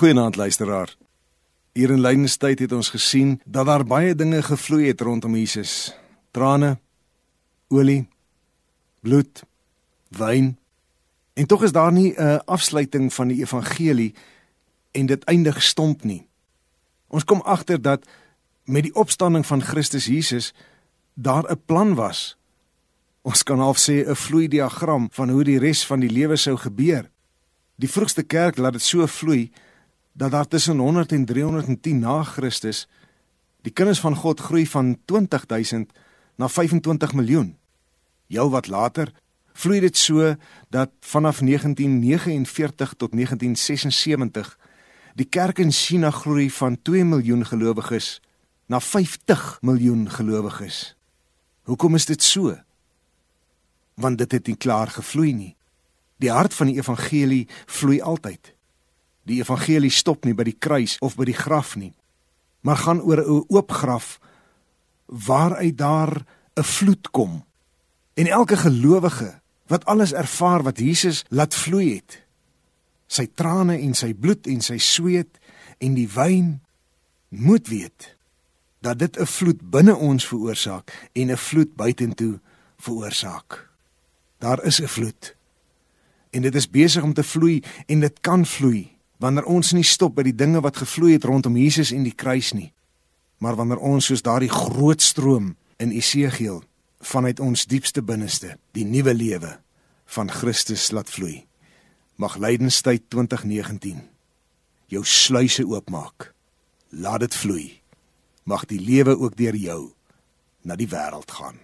Goeienaand luisteraar. Hier in Lydenstyd het ons gesien dat daar baie dinge gevloei het rondom Jesus. Trane, olie, bloed, wyn. En tog is daar nie 'n afsluiting van die evangelie en dit eindig stomp nie. Ons kom agter dat met die opstanding van Christus Jesus daar 'n plan was. Ons kan half sê 'n vloei diagram van hoe die res van die lewe sou gebeur. Die vroegste kerk laat dit so vloei dat daar tussen 100 en 310 na Christus die kinders van God groei van 20000 na 25 miljoen. Jou wat later vloei dit so dat vanaf 1949 tot 1976 die kerk in China groei van 2 miljoen gelowiges na 50 miljoen gelowiges. Hoekom is dit so? Want dit het nie klaar gevloei nie. Die hart van die evangelie vloei altyd. Die evangelie stop nie by die kruis of by die graf nie, maar gaan oor 'n oop graf waaruit daar 'n vloed kom. En elke gelowige wat alles ervaar wat Jesus laat vloei het, sy trane en sy bloed en sy sweet en die wyn moet weet dat dit 'n vloed binne ons veroorsaak en 'n vloed buitentoe veroorsaak. Daar is 'n vloed. En dit is besig om te vloei en dit kan vloei wanneer ons nie stop by die dinge wat gevloei het rondom Jesus en die kruis nie, maar wanneer ons soos daardie groot stroom in Esegiel vanuit ons diepste binneste die nuwe lewe van Christus laat vloei. Mag lydenstyd 2019 jou sluise oopmaak. Laat dit vloei. Mag die lewe ook deur jou na die wêreld gaan.